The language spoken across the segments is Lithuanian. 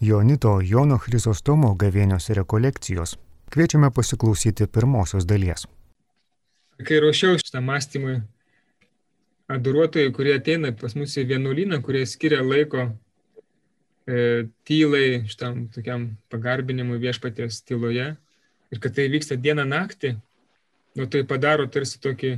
Jonito Jono Chrysostomo gavėnios rekolekcijos. Kviečiame pasiklausyti pirmosios dalies. Kai ruošiau šitą mąstymui, adoruotojai, kurie ateina pas mus į vienuolyną, kurie skiria laiko e, tylai, šitam tokiam pagarbinimui viešpaties tyloje, ir kad tai vyksta dieną naktį, nu tai padaro tarsi tokį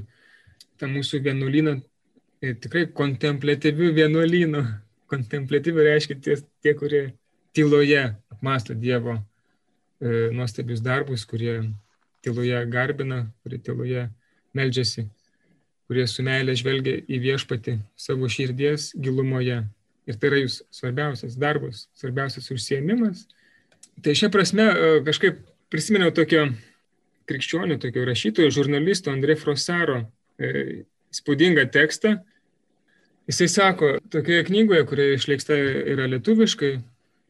tą mūsų vienuolyną e, tikrai kontemplatyvių vienuolynų. Kontemplatyvių reiškia tie, tie, kurie tyloje apmąsto Dievo e, nuostabius darbus, kurie tyloje garbina, kurie tyloje meldžiasi, kurie su meilė žvelgia į viešpatį savo širdies gilumoje. Ir tai yra jūs svarbiausias darbas, svarbiausias užsiemimas. Tai šia prasme e, kažkaip prisiminiau tokio krikščionių, tokio rašytojo, žurnalisto Andrė Frosaro e, įspūdingą tekstą. Jisai sako, tokioje knygoje, kurioje išleiksta yra lietuviškai,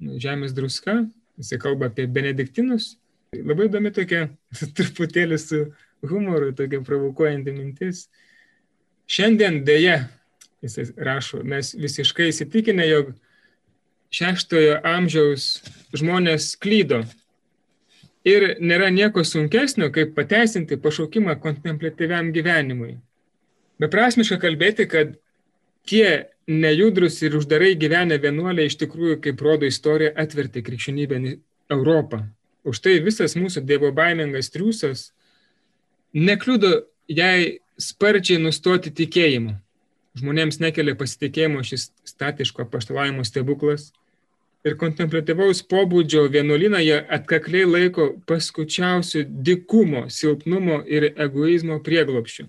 Žemės druska, jisai kalba apie benediktinus. Labai įdomi tokia, truputėlį su humoru, tokia provokuojanti mintis. Šiandien dėja, jisai rašo, mes visiškai įsitikinę, jog šeštojo amžiaus žmonės klydo Ir nėra nieko sunkesnio, kaip pateisinti pašaukimą kontemplatyviam gyvenimui. Beprasmiška kalbėti, kad tie nejudrus ir uždarai gyvenę vienuoliai iš tikrųjų, kaip rodo istorija, atvertė krikščionybę Europą. Už tai visas mūsų dievo baimingas triusas nekliudo jai sparčiai nustoti tikėjimu. Žmonėms nekelia pasitikėjimo šis statiško paštalavimo stebuklas, ir kontemplatyvaus pobūdžio vienuolyną jie atkakliai laiko paskučiausių dikumo, silpnumo ir egoizmo prieglopščių.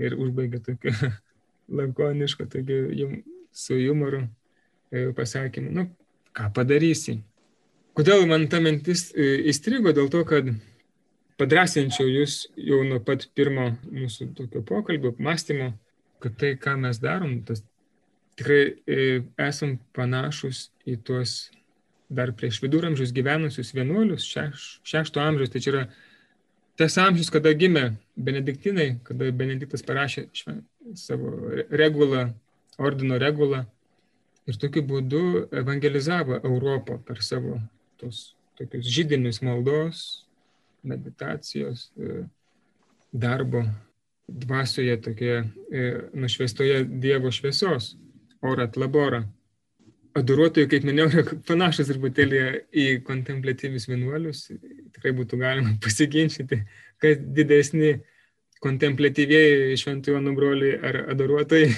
Ir užbaigia tokiu lakonišku, tokiu su humoru e, pasakymu, nu, ką padarysi. Kodėl man ta mintis e, įstrigo? Dėl to, kad padrasinčiau jūs jau nuo pat pirmo mūsų tokio pokalbio, apmąstymo, kad tai, ką mes darom, tas tikrai e, esam panašus į tuos dar prieš viduramžius gyvenusius vienuolius, šeš, šešto amžiaus, tai čia yra tas amžius, kada gimė benediktinai, kada Benediktas parašė savo regulą, ordino regulą ir tokiu būdu evangelizavo Europą per savo tos tokius žydinius maldos, meditacijos, e, darbo dvasioje, tokioje e, nušviestoje Dievo šviesos orat labora. Adoruotojai, kaip minėjau, yra panašus truputėlį į kontemplatyvius vienuolius. Tikrai būtų galima pasiginčyti, kas didesni kontemplatyvieji šventojo nubroliai ar adoruotojai.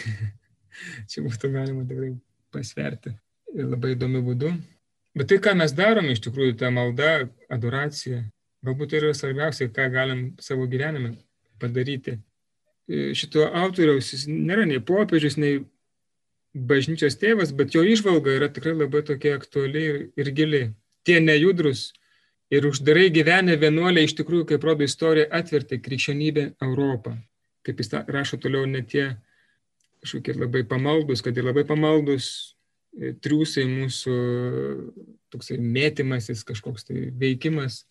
Čia būtų galima tikrai pasverti ir labai įdomiu būdu. Bet tai, ką mes darome, iš tikrųjų, ta malda, adoracija, galbūt yra svarbiausia, ką galim savo gyvenime padaryti. Šito autoriaus jis nėra nei popiežius, nei bažnyčios tėvas, bet jo išvalga yra tikrai labai tokia aktuali ir, ir gili. Tie nejudrus ir uždarai gyvenę vienuoliai iš tikrųjų, kaip rodo istorija, atvertė krikščionybę Europą. Kaip jis rašo toliau, ne tie kažkokie labai pamaldus, kad ir labai pamaldus e, triūsai mūsų toksai mėtymasis, kažkoks tai veikimas,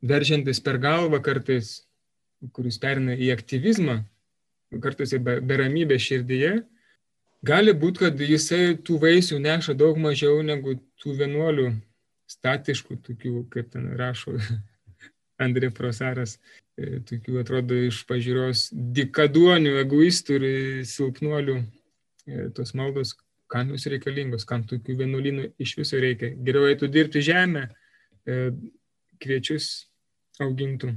veržiantis per galvą kartais, kuris perina į aktyvizmą, kartais į beramybę širdyje, Gali būti, kad jisai tų vaisių neša daug mažiau negu tų vienuolių statiškų, tokių, kaip ten rašo Andrė Prosaras, e, tokių atrodo iš pažiūros dikaduonių, egoistų ir silpnuolių e, tos maldos, kam jūs reikalingos, kam tokių vienuolynų iš viso reikia. Geriau eitų dirbti žemę, e, kviečius augintų.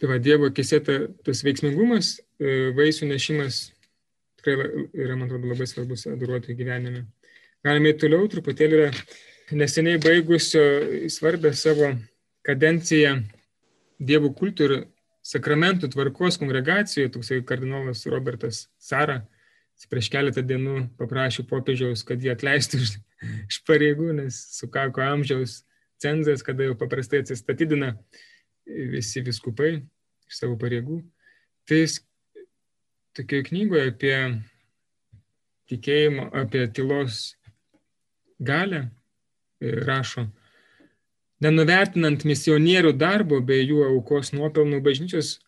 Tai va, Dievo kisėta tas veiksmingumas, vaisių nešimas tikrai yra, man atrodo, labai svarbus adoruotojų gyvenime. Galime toliau, truputėlį yra neseniai baigusio svarbę savo kadenciją Dievo kultų ir sakramentų tvarkos kongregacijoje, toksai kardinolas Robertas Sara, prieš keletą dienų paprašė popiežiaus, kad jį atleistų iš, iš pareigų, nes sukako amžiaus cenzas, kada jau paprastai atsistatydina visi viskupai iš savo pareigų. Tai jis tokioje knygoje apie tikėjimo, apie tylos galę rašo, nenuvertinant misionierių darbo bei jų aukos nuopelnų bažnyčios,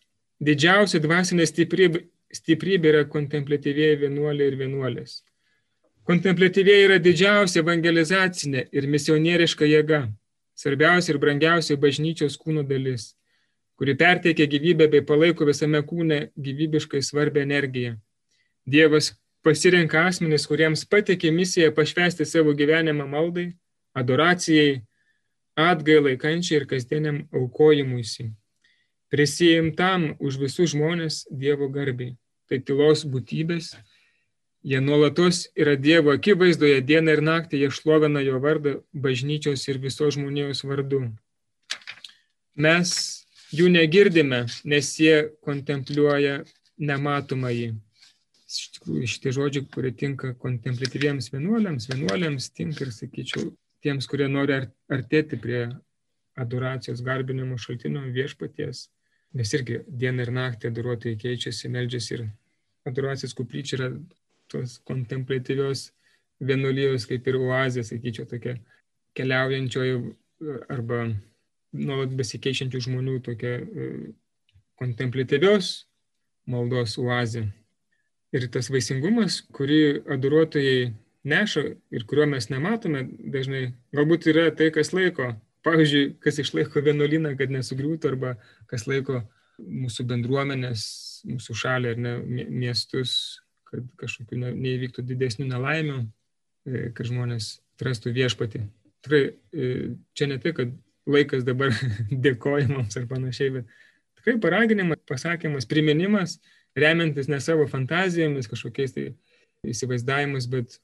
didžiausia dvasinė stiprybė, stiprybė yra kontemplatyviai vienuoliai ir vienuolės. Kontemplatyviai yra didžiausia evangelizacinė ir misionieriška jėga, svarbiausia ir brangiausia bažnyčios kūno dalis, kuri perteikia gyvybę bei palaiko visame kūne gyvybiškai svarbę energiją. Dievas pasirenka asmenis, kuriems patikė misiją pašvesti savo gyvenimą maldai, adoracijai, atgailai, kančiai ir kasdieniam aukojimuisi. Prisijimtam už visus žmonės Dievo garbiai. Tai tylos būtybės. Jie nuolatos yra Dievo akivaizdoje, dieną ir naktį jie šlovina jo vardą bažnyčios ir visos žmonijos vardu. Mes jų negirdime, nes jie kontempliuoja nematomąjį. Iš tikrųjų, šitie žodžiai, kurie tinka kontemplatyviems vienuoliams, vienuoliams tinka ir, sakyčiau, tiems, kurie nori artėti prie adoracijos garbinimo šaltinio viešpaties, nes irgi dieną ir naktį adoruotojai keičiasi, meldžiasi ir adoracijos kuplyčia yra tos kontemplatyvios vienuolijos kaip ir oazė, sakyčiau, tokia keliaujančioji arba nuolat besikeičiančių žmonių tokia e, kontemplatyvios maldos oazė. Ir tas vaisingumas, kurį adoruotojai neša ir kurio mes nematome dažnai, galbūt yra tai, kas laiko. Pavyzdžiui, kas išlaiko vienuolyną, kad nesugriūtų, arba kas laiko mūsų bendruomenės, mūsų šalį ar ne, miestus, kad kažkokių ne, neįvyktų didesnių nelaimių, e, kad žmonės atrastų viešpatį. Tikrai e, čia ne tai, kad laikas dabar dėkojimams ar panašiai, bet tikrai paraginimas, pasakymas, priminimas, remiantis ne savo fantazijomis, kažkokiais tai įsivaizdavimus, bet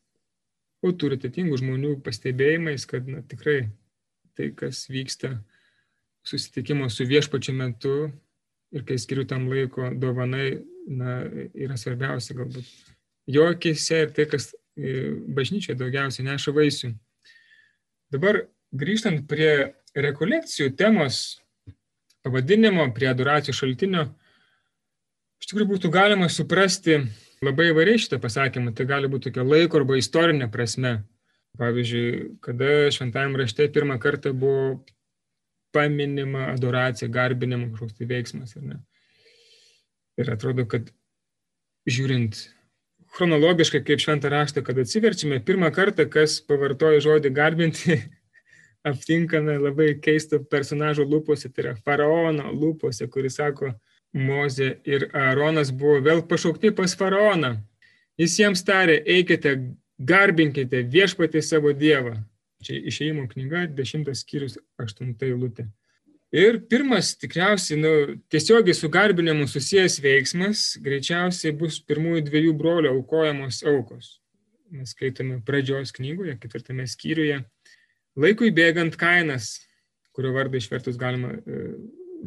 autoritetingų žmonių pastebėjimais, kad na, tikrai tai, kas vyksta susitikimo su viešpačiu metu ir kai skiriu tam laiko dovanai, na, yra svarbiausia galbūt. Jo akise ir tai, kas e, bažnyčiai daugiausiai neša vaisių. Dabar grįžtant prie rekolekcijų temos pavadinimo, prie adoracijų šaltinio, iš tikrųjų būtų galima suprasti Labai įvairiai šitą pasakymą, tai gali būti tokia laiko arba istorinė prasme. Pavyzdžiui, kada šventajame rašte pirmą kartą buvo paminima adoracija, garbinimo kažkoks tai veiksmas. Ir atrodo, kad žiūrint chronologiškai kaip šventą raštą, kad atsiverčiame, pirmą kartą, kas pavartoja žodį garbinti, aptinkame labai keisto personažo lūpose, tai yra faraono lūpose, kuris sako, Mozė ir Aaronas buvo vėl pašaukti pas faraoną. Jis jiems tarė, eikite, garbinkite viešpatį savo Dievą. Čia išėjimo knyga, 10 skyrius, 8 eilutė. Ir pirmas, tikriausiai, nu, tiesiogiai su garbinimu susijęs veiksmas greičiausiai bus pirmųjų dviejų brolių aukojamos aukos. Mes skaitome pradžios knygoje, ketvirtame skyriuje. Laikui bėgant kainas, kurio vardą išvertus galima e,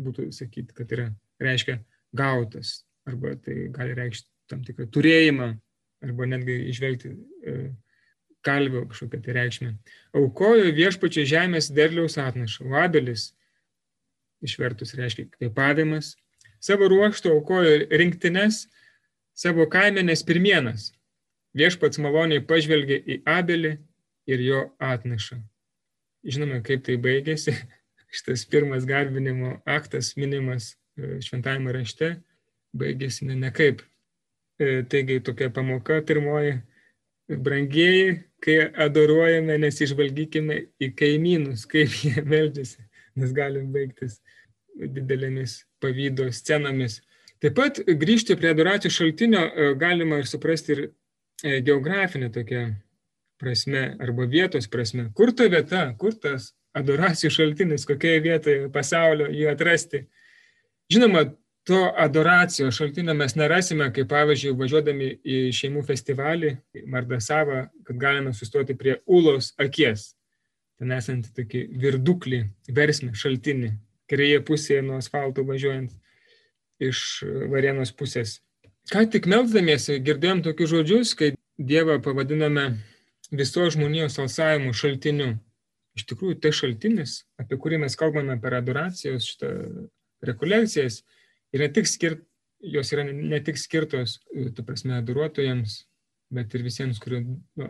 būtų sakyti, kad yra reiškia gautas, arba tai gali reikšti tam tikrą turėjimą, arba netgi išvelgti e, kalvio kažkokią tai reikšmę. Aukojo viešpačio žemės derliaus atnašą. Vabelis išvertus reiškia kvėpavimas. Savo ruoštų aukojo rinktines, savo kaimenės pirmienas. Viešpats maloniai pažvelgė į Abelį ir jo atnašą. Žinome, kaip tai baigėsi. Šitas pirmas garbinimo aktas minimas šventajame rašte baigėsi ne, ne kaip. E, taigi tokia pamoka pirmoji, brangieji, kai adoruojame, nesižvalgykime į kaimynus, kaip jie meldžiasi, nes galim baigtis didelėmis pavydo scenomis. Taip pat grįžti prie adoracijos šaltinio e, galima ir suprasti ir geografinė tokia prasme arba vietos prasme. Kur ta vieta, kur tas adoracijos šaltinis, kokioje vietoje pasaulio jį atrasti. Žinoma, to adoracijos šaltinio mes nerasime, kaip pavyzdžiui, važiuodami į šeimų festivalį, Mardasavą, kad galime sustoti prie Ulos akies. Ten esantį tokį virduklį, versmę, šaltinį, kairėje pusėje nuo asfalto važiuojant iš Varienos pusės. Ką tik melzdamiesi girdėjom tokius žodžius, kai Dievą pavadiname viso žmonijos alsavimų šaltiniu. Iš tikrųjų, tai šaltinis, apie kurį mes kalbame per adoracijos šitą rekolekcijas yra tik skirt, jos yra ne tik skirtos, e, tu prasme, adoruotojams, bet ir visiems, kurio, nu,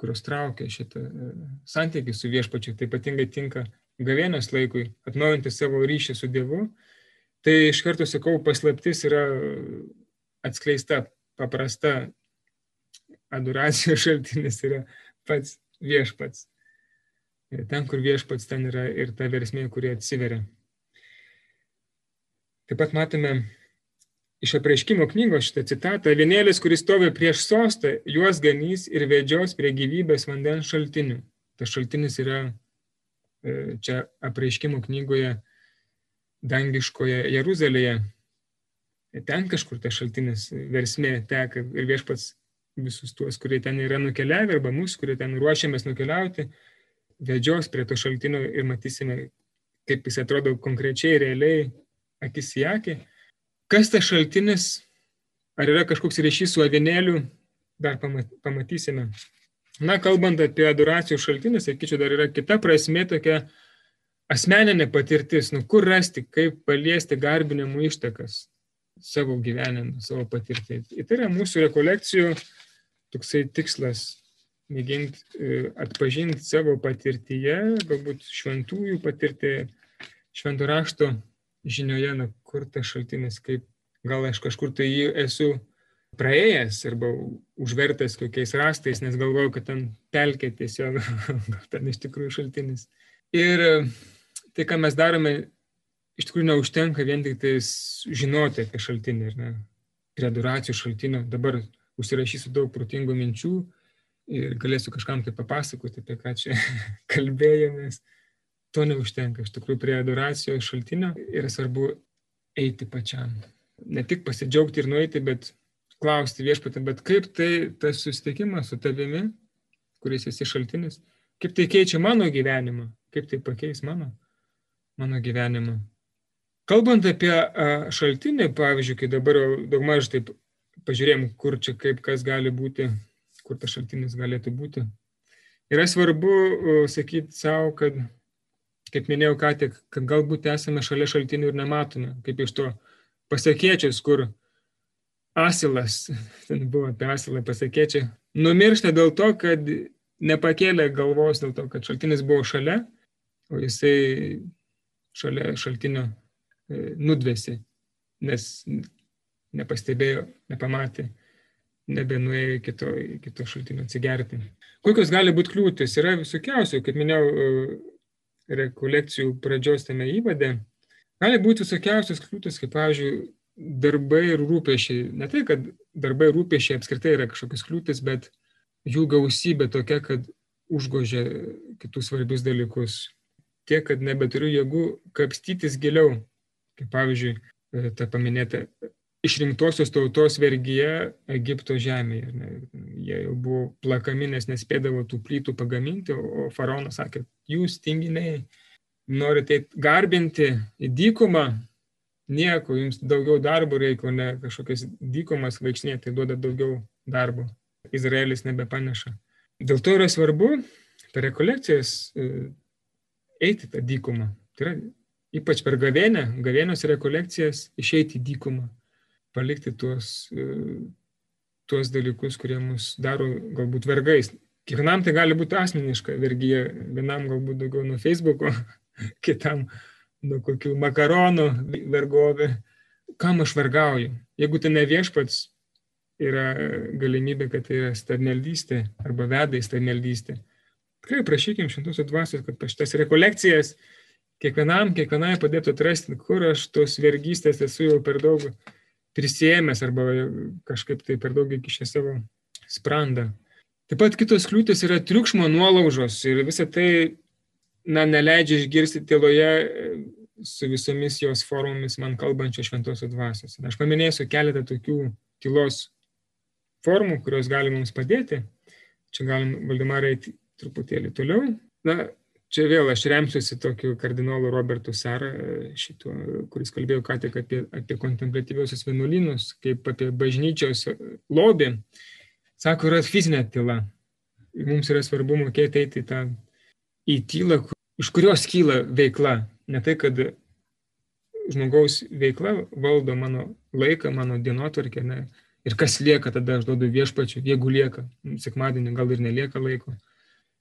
kurios traukia šitą e, santykį su viešpačiu. Tai ypatingai tinka gavėnios laikui atnaujinti savo ryšį su Dievu. Tai iš karto sakau, paslaptis yra atskleista, paprasta. adoracijos šaltinis yra pats viešpats. Ir ten, kur viešpats, ten yra ir ta versmė, kurie atsiveria. Taip pat matome iš apreiškimo knygos šitą citatą. Vienėlis, kuris stovi prieš sostą, juos ganys ir vedžios prie gyvybės vandens šaltinių. Tas šaltinis yra e, čia apreiškimo knygoje dangiškoje Jeruzalėje. Ten kažkur tas šaltinis versmė teka ir viešpats visus tuos, kurie ten yra nukeliavę, arba mus, kurie ten ruošiamės nukeliauti, vedžios prie to šaltinio ir matysime, kaip jis atrodo konkrečiai, realiai, akis į akį. Kas tas šaltinis, ar yra kažkoks ryšys su avinėliu, dar pamatysime. Na, kalbant apie adoracijos šaltinį, sakyčiau, dar yra kita prasme tokia asmeninė patirtis, nu kur rasti, kaip paliesti garbinimų ištakas savo gyvenime, savo patirtį. Tai yra mūsų rekolekcijų toksai tikslas mėginti e, atpažinti savo patirtyje, galbūt šventųjų patirtį, šventų rašto žinioje, na, kur tas šaltinis, kaip gal aš kažkur tai jį esu praėjęs arba užvertęs kokiais rastais, nes galvoju, kad ten pelkė tiesiog, gal ten iš tikrųjų šaltinis. Ir e, tai, ką mes darome, iš tikrųjų neužtenka vien tik tais žinoti apie šaltinį, ne, prie adoracijų šaltinio. Dabar užsirašysiu daug protingų minčių ir galėsiu kažkam tai papasakoti, apie ką čia kalbėjomės. To neužtenka. Iš tikrųjų, prie adoracijos šaltinio yra svarbu eiti pačiam. Ne tik pasidžiaugti ir nueiti, bet klausti viešpatį, bet kaip tai tas susitikimas su tavimi, kuris esi šaltinis, kaip tai keičia mano gyvenimą, kaip tai pakeis mano, mano gyvenimą. Kalbant apie šaltinį, pavyzdžiui, kai dabar daugmaž taip pažiūrėjom, kur čia kaip kas gali būti, kur tas šaltinis galėtų būti. Yra svarbu sakyti savo, kad, kaip minėjau ką tik, kad galbūt esame šalia šaltinių ir nematome, kaip iš to pasakėčias, kur asilas, ten buvo apie asilą pasakėčią, numiršta dėl to, kad nepakėlė galvos dėl to, kad šaltinis buvo šalia, o jisai šalia šaltinio e, nudvėsi, nes nepastebėjo, nepamatė, nebenuėjo iki to, iki to šaltinio atsigerti. Kokios gali būti kliūtis? Yra visokiausių, kaip minėjau, e, rekolekcijų pradžios tame įvade. Gali būti visokiausios kliūtis, kaip, pavyzdžiui, darbai ir rūpešiai. Ne tai, kad darbai ir rūpešiai apskritai yra kažkokios kliūtis, bet jų gausybė tokia, kad užgožia kitus svarbius dalykus. Tiek, kad nebeturiu jėgų kapstytis giliau. Kaip pavyzdžiui, ta paminėta išrinktosios tautos vergyje Egipto žemėje. Ne? Jie jau buvo plakami, nes nespėdavo tų plytų pagaminti, o faraonas sakė, jūs tinginiai norite garbinti į dykumą, nieko, jums daugiau darbo reikia, ne kažkokias dykumas vaikšnėti, tai duoda daugiau darbo. Izraelis nebepaneša. Dėl to yra svarbu per rekolekcijas e, eiti tą dykumą. Tai yra ypač per gavėnę, gavėnios rekolekcijas išeiti į dykumą palikti tuos, e, tuos dalykus, kurie mus daro galbūt vergais. Kiekvienam tai gali būti asmeniška vergyje, vienam galbūt daugiau nuo Facebooko, kitam nuo kokių makaronų vergovė. Kam aš vergauju? Jeigu tai ne viešpats, yra galimybė, kad tai yra starneldystė arba veda į starneldystę. Tikrai prašykim šimtusios dvasios, kad šitas rekolekcijas kiekvienam, kiekvienai padėtų atrasti, kur aš tos vergystės esu jau per daug prisėmęs arba kažkaip tai per daug įkišę savo sprandą. Taip pat kitos kliūtis yra triukšmo nuolaužos ir visa tai na, neleidžia išgirsti tyloje e, su visomis jos formomis man kalbančio šventosios dvasios. Aš paminėsiu keletą tokių tylos formų, kurios gali mums padėti. Čia galim, Valdimarai, truputėlį toliau. Na, Čia vėl aš remsiuosi tokiu kardinolu Robertu Sara, šituo, kuris kalbėjo ką tik apie, apie kontemplatyviosius vienuolynus, kaip apie bažnyčios lobį. Sako, yra fizinė tyla. Mums yra svarbu mokėti eiti į tą į tylą, iš kurios kyla veikla. Ne tai, kad žmogaus veikla valdo mano laiką, mano dienotvarkę. Ne? Ir kas lieka, tada aš duodu viešpačiu, jeigu lieka. Sekmadienį gal ir nelieka laiko.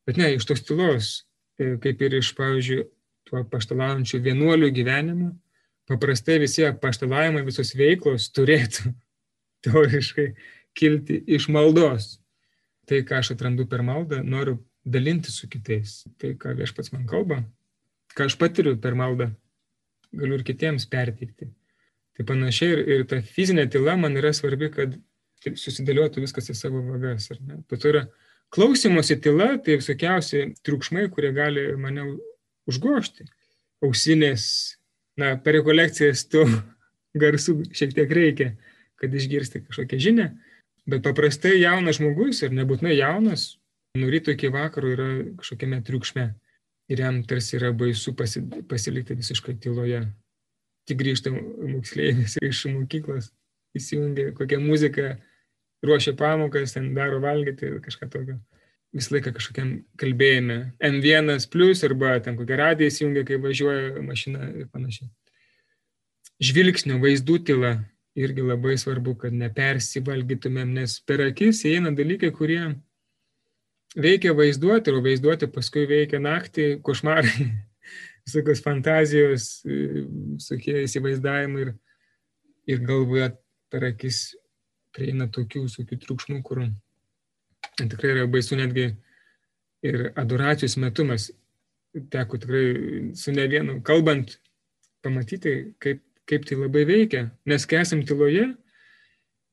Bet ne, iš tos tylos E, kaip ir iš, pavyzdžiui, tuo paštalaujančių vienuolių gyvenimo, paprastai visi paštalavimai, visos veiklos turėtų teoriškai kilti iš maldos. tai, ką aš atrandu per maldą, noriu dalinti su kitais. Tai, ką viešpats man kalba, ką aš patiriu per maldą, galiu ir kitiems perteikti. Tai panašiai ir, ir ta fizinė tyla man yra svarbi, kad susidėliotų viskas į savo vagas. Tai yra klausimosi tyla, tai visokiausi triukšmai, kurie gali mane užgošti. Ausinės, na, per rekolekcijas tų garsų šiek tiek reikia, kad išgirsti kažkokią žinią. Bet paprastai jaunas žmogus, ir nebūtinai jaunas, nuo ryto iki vakaro yra kažkokiame triukšme. Ir jam tarsi yra baisu pasi, pasilikti visiškai tyloje. Tik grįžta moksleivis iš mokyklos, įsijungia kokią muziką, ruošia pamokas, ten daro valgyti, kažką tokio. Visą laiką kažkokiam kalbėjime. M1 plus arba ten kokią radiją įsijungia, kai važiuoja mašina ir panašiai. Žvilgsnio vaizdų tyla irgi labai svarbu, kad nepersivalgytumėm, nes per akis įeina dalykai, kurie veikia vaizduoti, o vaizduoti paskui veikia naktį, košmarai, visokios fantazijos, visokie įsivaizdavimai ir, ir galvoje per akis prieina tokių visokių triukšmų, kur tikrai yra baisu netgi ir adoracijos metu mes teko tikrai su ne vienu kalbant pamatyti, kaip kaip tai labai veikia. Nes kai esam tyloje,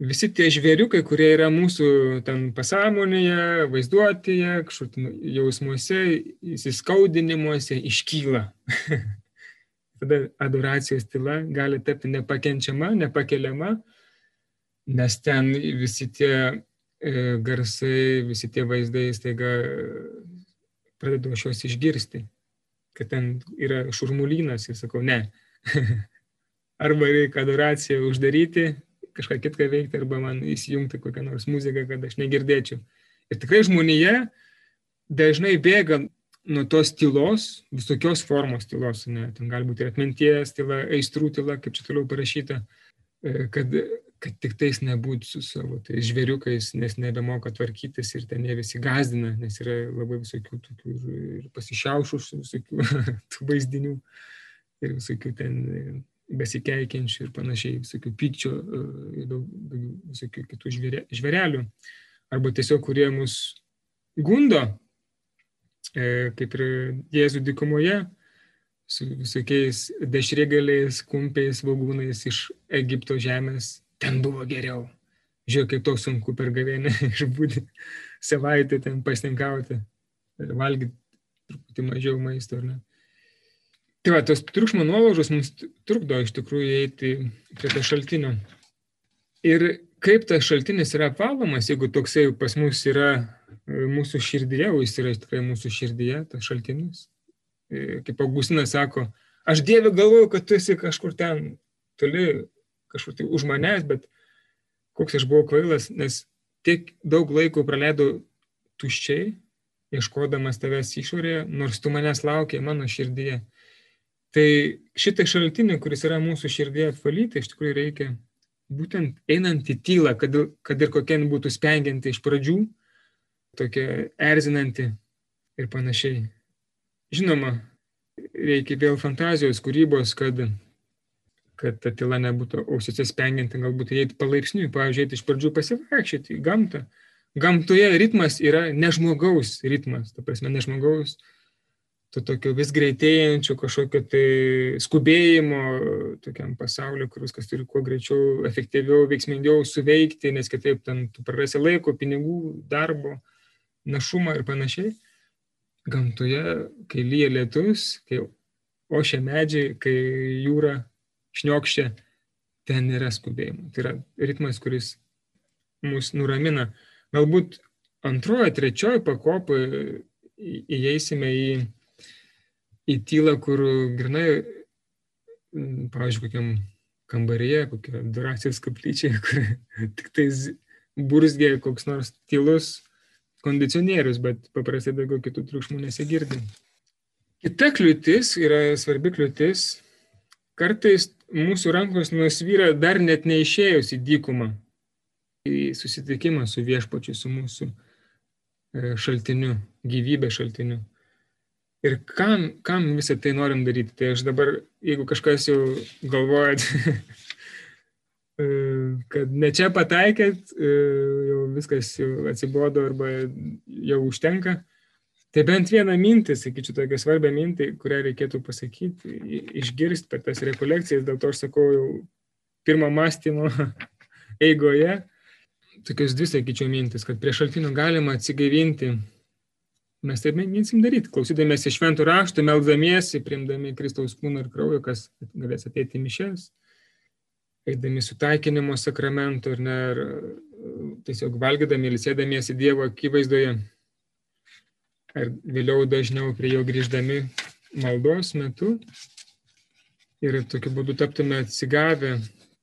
visi tie žvėriukai, kurie yra mūsų ten pasąmonėje, vaizduotėje, kažkur jausmuose, įsiskaudinimuose, iškyla. Tada adoracijos tyla gali tapti nepakenčiama, nepakeliama, nes ten visi tie e, garsai, visi tie vaizdai staiga pradedu aš juos išgirsti, kad ten yra šurmulynas ir sakau, ne, arba reikia adoraciją uždaryti, kažką kitką veikti, arba man įsijungti kokią nors muziką, kad aš negirdėčiau. Ir tikrai žmonėje dažnai bėga nuo tos tylos, visokios formos tylos, ne, ten gali būti ir atminties tyla, aistrų tyla, kaip čia toliau parašyta, e, kad, kad tik tais nebūtų su savo tai žvėriukais, nes nebemoka tvarkytis ir ten jie visi gazdina, nes yra labai visokių tokių ir pasišiaušusių visokių tų vaizdinių ir visokių ten besikeikiančių ir panašiai, visokių pykčio e, ir daug, daug visokių kitų žvėre, žvėrelių, arba tiesiog kurie mus gundo, e, kaip ir Jėzų dykumoje, su visokiais dešrėgaliais, kumpiais, vagūnais iš Egipto žemės, ten buvo geriau. Žiūrėk, kaip to sunku per gavėnę išbūti savaitę ten pasninkauti, valgyti truputį mažiau maisto, ar ne. Tai va, tos triukšmo nuolaužos mums trukdo iš tikrųjų eiti prie to šaltinio. Ir kaip tas šaltinis yra apvalomas, jeigu toksai pas mus yra e, mūsų širdyje, o jis yra tikrai mūsų širdyje, tas šaltinis. E, kaip Augustinas sako, aš Dieve galvoju, kad tu esi kažkur ten toli, kažkur tai už manęs, bet koks aš buvau kvailas, nes tiek daug laiko praleidau tuščiai, ieškodamas tavęs išorėje, nors tu manęs laukiai mano širdyje. Tai šitą šaltinį, kuris yra mūsų širdėje apvalyti, iš tikrųjų reikia būtent einant į tylą, kad, kad ir kokia būtų spengianti iš pradžių, tokia erzinanti ir panašiai. Žinoma, reikia vėl fantazijos, kūrybos, kad, kad ta tyla nebūtų ausise spengianti, galbūt eiti palaipsniui, pavyzdžiui, iš pradžių pasivaikščioti į gamtą. Gamtoje ritmas yra ne žmogaus ritmas, ta prasme, ne žmogaus to tokio vis greitėjančio kažkokio tai skubėjimo tokiam pasauliu, kur viskas turi kuo greičiau, efektyviau, veiksmingiau suveikti, nes kitaip ten tu prarasi laiko, pinigų, darbo, našumą ir panašiai. Gamtoje, kai lyja lietus, kai ošia medžiai, kai jūra šniokščia, ten nėra skubėjimo. Tai yra ritmas, kuris mus nuramina. Galbūt antrojo, trečiojo pakopoje įeisime į į tylą, kur grinai, pavyzdžiui, kokiam kambaryje, kokia duracijos kaplyčiai, kur tik tais burzgė koks nors tylus kondicionierius, bet paprastai daugiau kitų triukšmų nesigirdi. Kita kliūtis yra svarbi kliūtis. Kartais mūsų rankos nusvyra dar net neišėjus į dykumą, į susitikimą su viešpačiu, su mūsų e, šaltiniu, gyvybės šaltiniu. Ir kam, kam visą tai norim daryti? Tai aš dabar, jeigu kažkas jau galvojat, kad ne čia pataikėt, e, jau viskas jau atsibodo arba jau užtenka. Tai bent vieną mintį, sakyčiau, tokią svarbią mintį, kurią reikėtų pasakyti, išgirsti per tas rekolekcijas, dėl to aš sakau jau pirmą mąstymo eigoje, tokios dvi, sakyčiau, mintis, kad prie šaltinių galima atsigaivinti. Mes taip mėginsim daryti, klausydamėsi šventų raštų, melzdamiesi, priimdami Kristaus kūną ir kraują, kas galės ateiti mišes, eidami sutaikinimo sakramento ir, ne, ir tiesiog valgydami, ilsėdamiesi Dievo akivaizdoje ar vėliau dažniau prie jo grįždami maldos metu? Ir tokiu būdu taptume atsigavę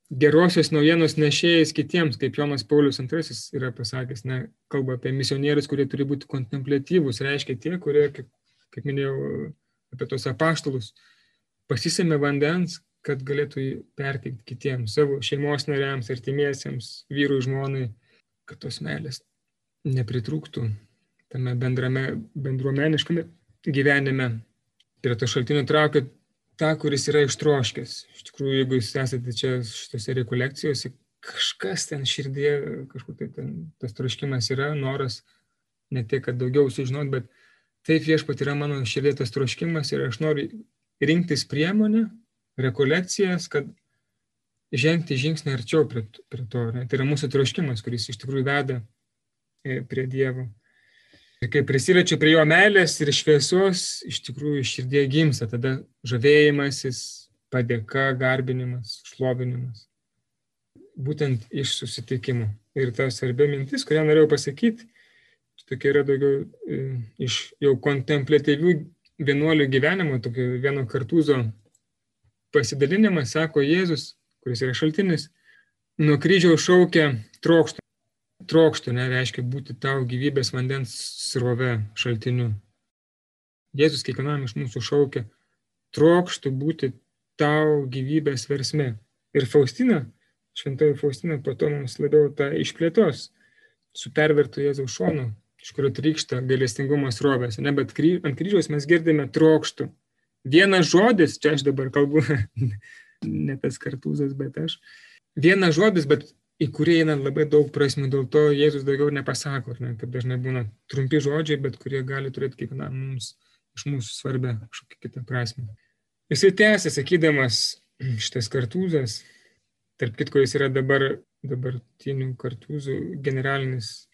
gerosios naujienos nešėjais kitiems, kaip Jonas Paulius II yra pasakęs, ne, kalba apie misionierius, kurie turi būti kontemplatyvūs, reiškia tie, kurie, kaip, kaip minėjau, apie tos apaštalus, pasisėmė vandens, kad galėtų perteikti kitiems, savo šeimos nariams, artimiesiems, vyrui, žmonai, kad tos meilės nepritrūktų tame bendrame, bendruomeniškame gyvenime. Prie to šaltinio traukia tą, kuris yra ištroškęs. Iš tikrųjų, jeigu jūs esate čia šitose rekolekcijose, kažkas ten širdėje, kažkur tai ten tas troškimas yra, noras ne tik, kad daugiau sužinot, bet taip viešpat yra mano širdė tas troškimas ir aš noriu rinktis priemonę, rekolekcijas, kad žengti žingsnį arčiau prie, prie to. Ne? Tai yra mūsų troškimas, kuris iš tikrųjų veda e, prie Dievo. Ir kai prisiliečiu prie jo meilės ir šviesos, iš tikrųjų širdie gimsta tada žavėjimasis, padėka, garbinimas, šlovinimas. Būtent iš susitikimų. Ir ta svarbi mintis, kurią norėjau pasakyti, tokia yra daugiau e, iš jau kontemplatyvių vienuolių gyvenimo, tokio vieno kartuzo pasidalinimas, sako Jėzus, kuris yra šaltinis, nuo kryžiaus šaukia trokštą trokštų, nereiškia būti tau gyvybės vandens srove šaltiniu. Jėzus kiekvienam iš mūsų šaukia, trokštų būti tau gyvybės versme. Ir Faustina, šventoji Faustina, po to mums labiau tą išplėtos su pervertu Jėzaus šonu, iš kurio trykšta gailestingumo srovės. Ne, bet kry, ant kryžiaus mes girdime trokštų. Vienas žodis, čia aš dabar kalbu, ne tas kartūzas, bet aš. Vienas žodis, bet į kurį eina labai daug prasmių, dėl to Jėzus daugiau nepasako, ne, kaip dažnai būna trumpi žodžiai, bet kurie gali turėti kiekvienam mums iš mūsų svarbę kažkokią kitą prasme. Jisai tęsė, sakydamas, šitas kartūzas, tarp kitko jis yra dabar dabartinių kartūzų generalinis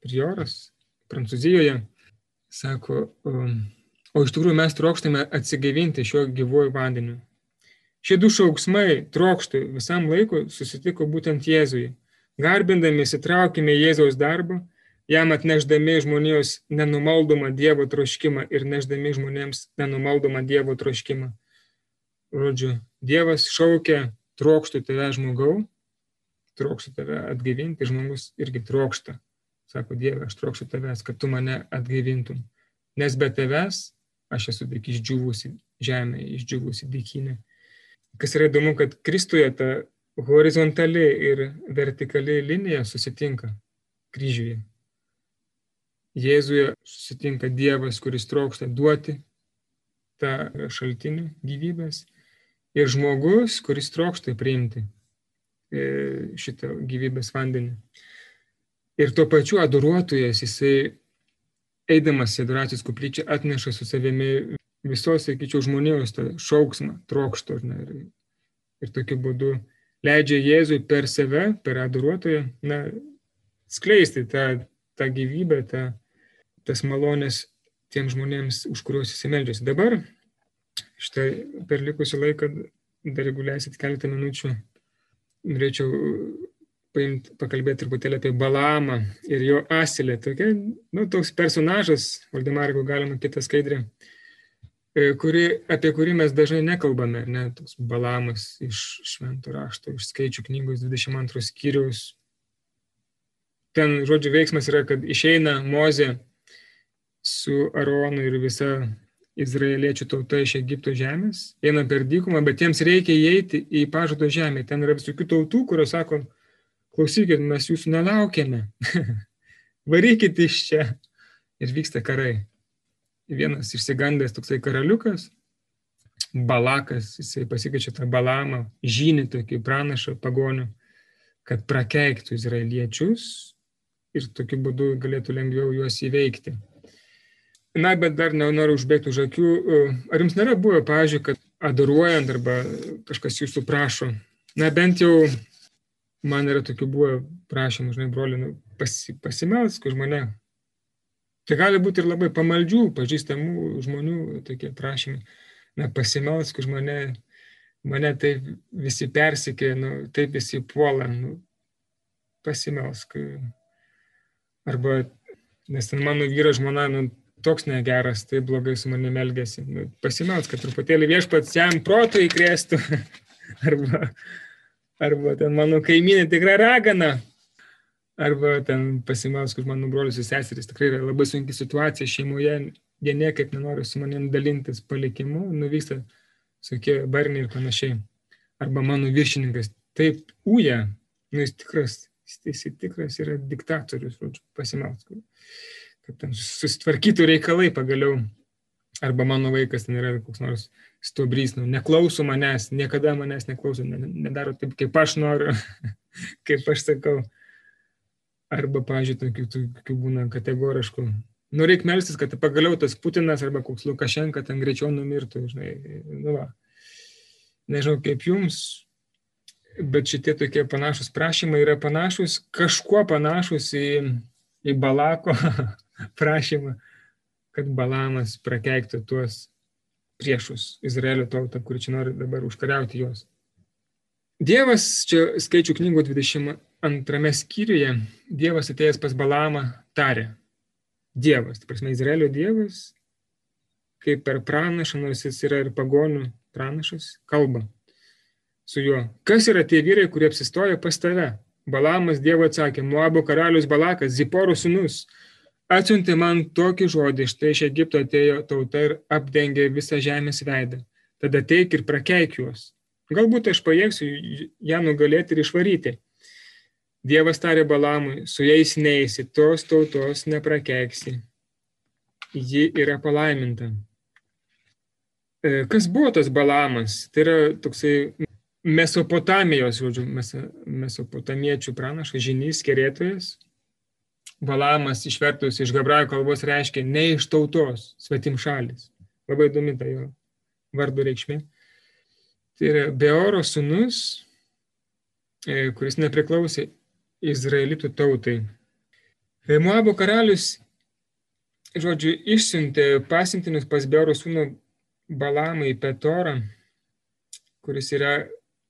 prioras Prancūzijoje, sako, o, o iš tikrųjų mes trokštame atsigaivinti šiuo gyvuoju vandeniu. Šie du šauksmai trokštų visam laikui susitiko būtent Jėzui. Garbindami įsitraukime Jėzaus darbą, jam atneždami žmonijos nenumaldomą Dievo troškimą ir neždami žmonėms nenumaldomą Dievo troškimą. Žodžiu, Dievas šaukia, trokštų tave žmogau, trokštų tave atgaivinti, žmogus irgi trokšta. Sako Dieve, aš trokštų tavęs, kad tu mane atgaivintum. Nes be tavęs aš esu tik išdžiūvusi žemė, išdžiūvusi dėkinė kas yra įdomu, kad Kristuje ta horizontali ir vertikali linija susitinka kryžiuje. Jėzuje susitinka Dievas, kuris trokšta duoti tą šaltinį gyvybės ir žmogus, kuris trokšta priimti e, šitą gyvybės vandenį. Ir tuo pačiu adoruotojas, jisai eidamas į adoracijos kuplyčią atneša su savimi visos, sakyčiau, žmonijos tą šauksmą, trokšto. Ir, ir tokiu būdu leidžia Jėzui per save, per adoruotoją, na, skleisti tą, tą gyvybę, tą, tas malonės tiems žmonėms, už kuriuos jis meldžiasi. Dabar, štai per likusį laiką, dar jeigu leisit keletą minučių, norėčiau paimti, pakalbėti truputėlį apie Balamą ir jo asilę. Tokia, nu, toks personažas, Valdemarko galima kitą skaidrę E, kuri, apie kurį mes dažnai nekalbame, ne, toks balamas iš šventų rašto, iš skaičių knygos 22 skyriaus. Ten, žodžiu, veiksmas yra, kad išeina Mozė su Aronu ir visa izraeliečių tauta iš Egipto žemės, eina per dykumą, bet jiems reikia įeiti į pažado žemę. Ten yra visokių tautų, kurios sako, klausykit, mes jūsų nelaukėme, varykit iš čia. Ir vyksta karai vienas išsigandęs toksai karaliukas, Balakas, jisai pasikeičia tą Balamą, žynį tokį pranašą pagonių. kad prakeiktų izraeliečius ir tokiu būdu galėtų lengviau juos įveikti. Na, bet dar noriu užbėgti už akių. Ar jums nėra buvę, pavyzdžiui, kad adoruojant arba kažkas jūsų prašo, na bent jau man yra tokių buvę prašymų, žinai, broli, nu, pasi, pasimelsk už mane. Tai gali būti ir labai pamaldžių, pažįstamų žmonių tokie prašymai. Na, pasimelsk už mane, mane taip visi persikė, nu, taip visi puola, nu, pasimelsk. Arba, nes ten mano vyras žmona, nu, toks negeras, tai blogai su manimi elgesi. Nu, Pasimelsk, kad truputėlį viešpats jam proto įkrėstų. arba, arba ten mano kaiminė tikra ragana. Arba ten pasimelsk už mano brolius ir seseris. Tikrai yra labai sunki situacija šeimoje. Jie niekaip nenori su manim dalintis palikimu, nuvyksta tokie barniai ir panašiai. Arba mano viršininkas taip uja, nu jis tikras, jis tikras yra diktatorius, pasimelsk kad ten susitvarkytų reikalai pagaliau. Arba mano vaikas ten yra koks nors stuobrys, nu, neklauso manęs, niekada manęs neklauso, nedaro taip, kaip aš noriu, kaip aš sakau. Arba, pažiūrėjau, tokių, tokių būna kategoriškų. Nu, reikia melstis, kad pagaliau tas Putinas arba koks Lukašenka ten greičiau numirtų, žinai. Nu, va. Nežinau, kaip jums, bet šitie tokie panašus prašymai yra panašus, kažkuo panašus į, į Balako prašymą, kad Balamas prakeiktų tuos priešus Izraelio tautą, kuri čia nori dabar užkariauti juos. Dievas, čia skaičių knygų 22 skyriuje, Dievas atėjęs pas Balamą tarė. Dievas, tai prasme, Izraelio Dievas, kaip per pranašą, nors jis yra ir pagonių pranašas, kalba su juo. Kas yra tie vyrai, kurie apsistoja pas tave? Balamas Dievo atsakė, Moabo karalius Balakas, Ziporo sunus, atsiuntė man tokį žodį, štai iš Egipto atėjo tauta ir apdengė visą žemės veidą. Tada teik ir prakeik juos. Galbūt aš pajėgsiu ją nugalėti ir išvaryti. Dievas tarė Balamui, su jais neisi, tos tautos neprakeiksi. Ji yra palaiminta. E, kas buvo tas Balamas? Tai yra toksai Mesopotamijos, žodžiu, mesopotamiečių pranašas, žinys, kerėtojas, Balamas išvertus iš hebrajų kalbos reiškia ne iš tautos, svetim šalis. Labai įdomi ta jo vardo reikšmė. Tai yra Beoro sunus, e, kuris nepriklausė izraelitų tautai. E, Moabo karalius, žodžiu, išsiuntė pasintinius pas Beoro sūnų Balamą į Petorą, kuris yra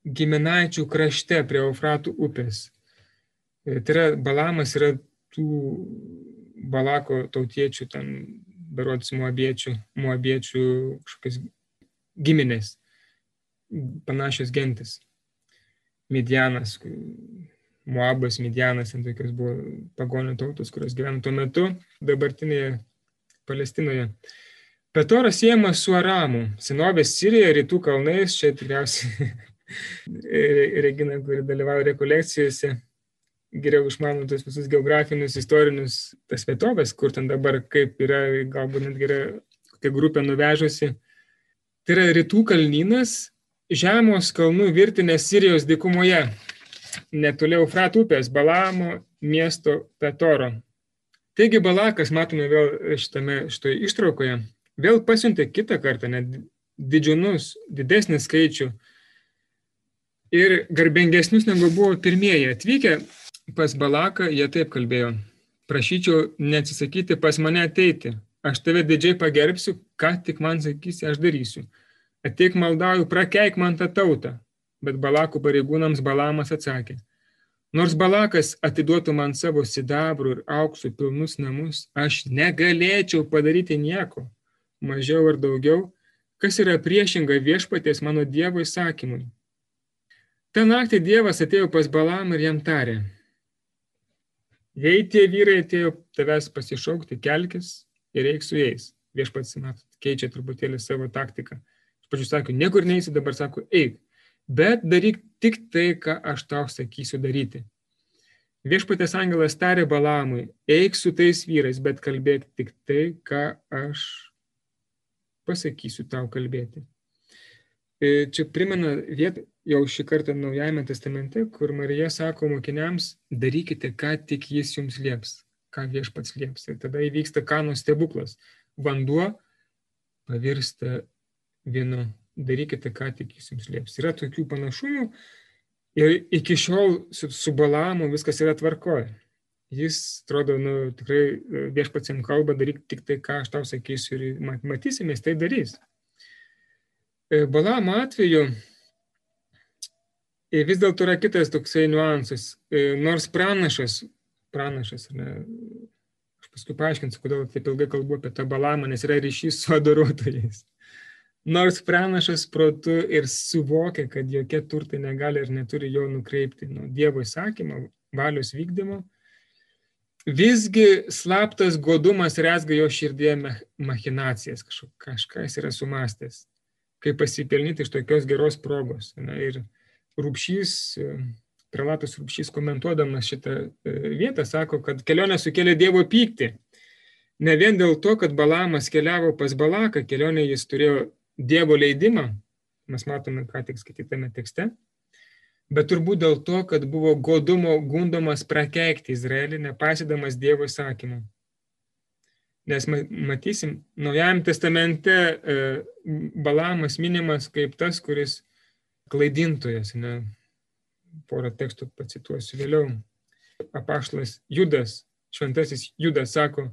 giminaičių krašte prie Eufratų upės. E, tai yra Balamas yra tų Balako tautiečių, ten berods muabiečių, muabiečių kažkokias giminės, panašios gentis. Midianas, Muabas, Midianas, ten tokios buvo pagonių tautos, kurios gyveno tuo metu dabartinėje Palestinoje. Petoras siejamas su Aramu, senovės Sirija, rytų kalnais, čia tikriausiai Regina, kuri dalyvauja rekolekcijose, geriau išmano tos visus geografinius, istorinius tas vietovės, kur ten dabar kaip yra, galbūt net yra kokia grupė nuvežusi. Tai yra rytų kalnynas, žemos kalnų virtinė Sirijos dykumoje, netoli Eufrat upės, Balamo miesto Petoro. Taigi Balakas, matome vėl šitame, šitoje ištraukoje, vėl pasiuntė kitą kartą, net didžiunus, didesnį skaičių ir garbingesnius negu buvo pirmieji. Atvykę pas Balaką jie taip kalbėjo. Prašyčiau neatsisakyti pas mane ateiti. Aš tave didžiai pagerbsiu, ką tik man sakysi, aš darysiu. Ateik maldauju, prakeik man tą tautą. Bet Balakų pareigūnams Balamas atsakė. Nors Balakas atiduotų man savo sidabrų ir auksų pilnus namus, aš negalėčiau padaryti nieko, mažiau ar daugiau, kas yra priešinga viešpaties mano Dievo įsakymui. Ta naktį Dievas atėjo pas Balamą ir jam tarė, Jei tie vyrai atėjo tavęs pasišaukti, kelkis ir eik su jais. Viešpats, matot, keičia truputėlį savo taktiką. Pradžių sako, niekur neįsi, dabar sako, eik. Bet daryk tik tai, ką aš tau sakysiu daryti. Viešpatės angelas tarė Balamui, eik su tais vyrais, bet kalbėk tik tai, ką aš pasakysiu tau kalbėti. E, čia primena vietą jau šį kartą Naujajame testamente, kur Marija sako mokiniams, darykite, ką tik jis jums lieps, ką viešpats lieps. Ir tada įvyksta kanų stebuklas. Vanduo pavirsta vynu. Darykite, ką tik jis jums lieps. Yra tokių panašumų ir iki šiol su, su Balamu viskas yra tvarkoje. Jis, atrodo, nu, tikrai viešpats jam kalba, daryk tik tai, ką aš tau sakysiu ir matysimės, tai darys. E, Balamo atveju e, vis dėlto yra kitas toksai niuansas. E, nors pranašas, pranašas, ne, aš paskui paaiškinsiu, kodėl taip ilgai kalbu apie tą balamą, nes yra ryšys su adoruotojais. Nors pranašas protu ir suvokia, kad jokie turtai negali ir neturi jo nukreipti nuo Dievo įsakymo, valios vykdymo, visgi slaptas godumas rezga jo širdėje machinacijas, kažkas yra sumastęs kaip pasipelnyti iš tokios geros progos. Na, ir Rūpšys, prelatas Rūpšys komentuodamas šitą e, vietą sako, kad kelionė sukėlė Dievo pyktį. Ne vien dėl to, kad Balamas keliavo pas Balaką, kelionė jis turėjo Dievo leidimą, mes matome ką tik skaitytame tekste, bet turbūt dėl to, kad buvo godumo gundomas prakeikti Izraelį, nepasidamas Dievo įsakymų. Nes matysim, Naujajame testamente e, Balamas minimas kaip tas, kuris klaidintojas. Ne? Porą tekstų pacituosiu vėliau. Apaštas Judas, šventasis Judas sako,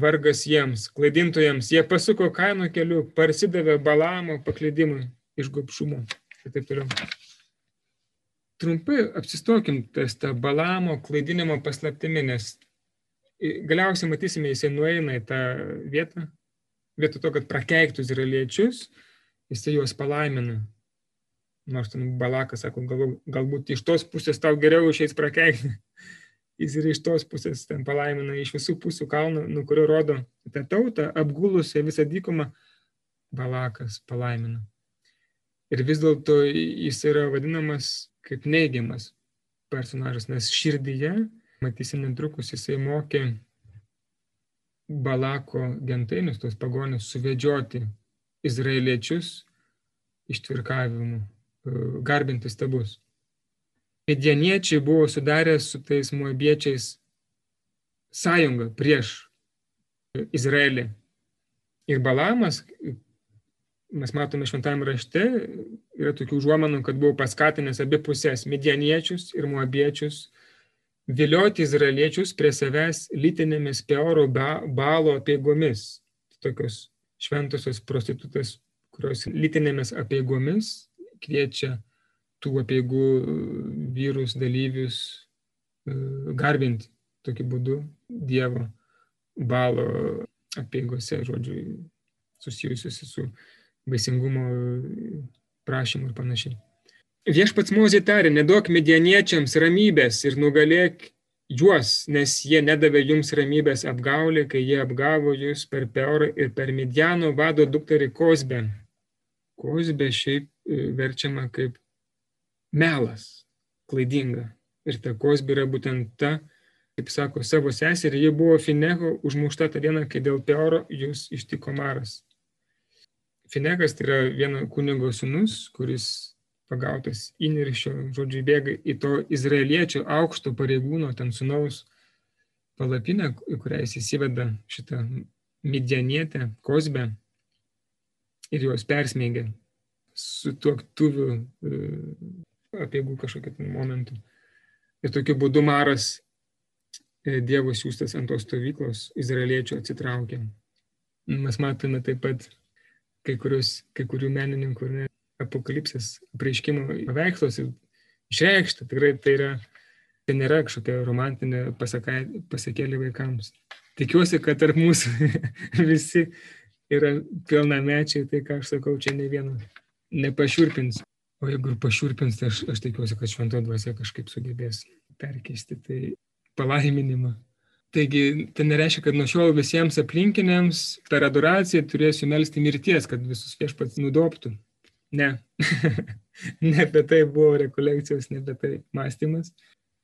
vargas jiems, klaidintojams, jie pasuko kaino keliu, parsidavė Balamo paklydimui iš gopšumo ir taip toliau. Trumpai apsistokim ties tą Balamo klaidinimo paslaptimi, nes galiausiai matysime, jisai nueina į tą vietą, vietoj to, kad prakeiktų izraeliečius, jisai juos palaimina. Nors ten Balakas sako, gal, galbūt iš tos pusės tau geriau išeis prakeikti. Jis ir iš tos pusės ten palaimina, iš visų pusių kalno, nuo kurio rodo tą tautą, apgulusią visą dykumą, Balakas palaimina. Ir vis dėlto jis yra vadinamas kaip neigiamas personažas, nes širdyje matysim netrukus, jisai mokė Balako gentainius, tos pagonės, suvedžioti izraeliečius ištvirkavimu, e, garbinti stabus. Medieniečiai buvo sudarę su tais muabiečiais sąjungą prieš Izraelį. Ir Balamas, mes matome šventame rašte, yra tokių užuomenų, kad buvo paskatinęs abi pusės - medieniečius ir muabiečius vilioti izraeliečius prie savęs lytinėmis peoro balo apiegomis. Tokios šventosios prostitutas, kurios lytinėmis apiegomis kviečia tų apieigų vyrus, dalyvius e, garbinti tokiu būdu Dievo balo apieigose, žodžiu, susijusiusi su vaisingumo prašymu ir panašiai. Viešpats Mozė tarė, neduok medieniečiams ramybės ir nugalėk juos, nes jie nedavė jums ramybės apgaulė, kai jie apgavo jūs per Peorą ir per Midiano vado dukterį Kozbę. Kozbė šiaip e, verčiama kaip melas, klaidinga. Ir ta Kozbė yra būtent ta, kaip sako savo seserį, ji buvo Fineho užmušta tą dieną, kai dėl Peoro jūs ištiko maras. Finegas tai yra vieno kunigo sunus, kuris pagautas įniršio, žodžiu, bėga į to izraeliečio aukšto pareigūno, ten sunaus palapinę, į kurią jis įsiveda šitą midianietę, kozbę ir juos persmeigia su tuoktuviu e, apiegų kažkokiu momentu. Ir tokiu būdu Maras e, Dievo siūstas ant tos stovyklos izraeliečio atsitraukia. Mes matome taip pat kai, kurios, kai kurių menininkų ne, apokalipsės apreiškimo paveiksluose išreikšta. Tikrai tai yra, tai nėra kažkokia romantinė pasakėlė vaikams. Tikiuosi, kad tarp mūsų visi yra pilnamečiai, tai ką aš sakau, čia ne vieno nepašiurpins. O jeigu ir pašiurpins, tai aš, aš tikiuosi, kad švento dvasia kažkaip sugebės perkeisti tai palaiminimą. Taigi, tai nereiškia, kad nuo šiol visiems aplinkiniams per adoraciją turėsiu melstį mirties, kad visus viešpats nudoptų. Ne. ne apie tai buvo rekolekcijos, ne apie tai mąstymas.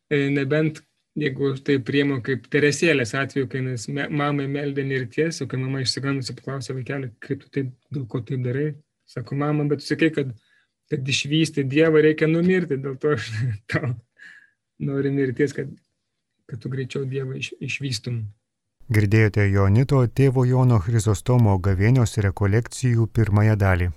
E, nebent jeigu tai priimu kaip Teresėlės atveju, kai mamai meldė mirties, o kai mama išsigandusi paklausė vaikelį, kaip tu taip, dėl ko taip darai, Sako, mama, bet tu sakai, kad, kad išvysti Dievą reikia numirti, dėl to aš tau noriu mirties, kad, kad tu greičiau Dievą iš, išvystum. Girdėjote Jonito tėvo Jono Chrizostomo gavėnios rekolekcijų pirmąją dalį.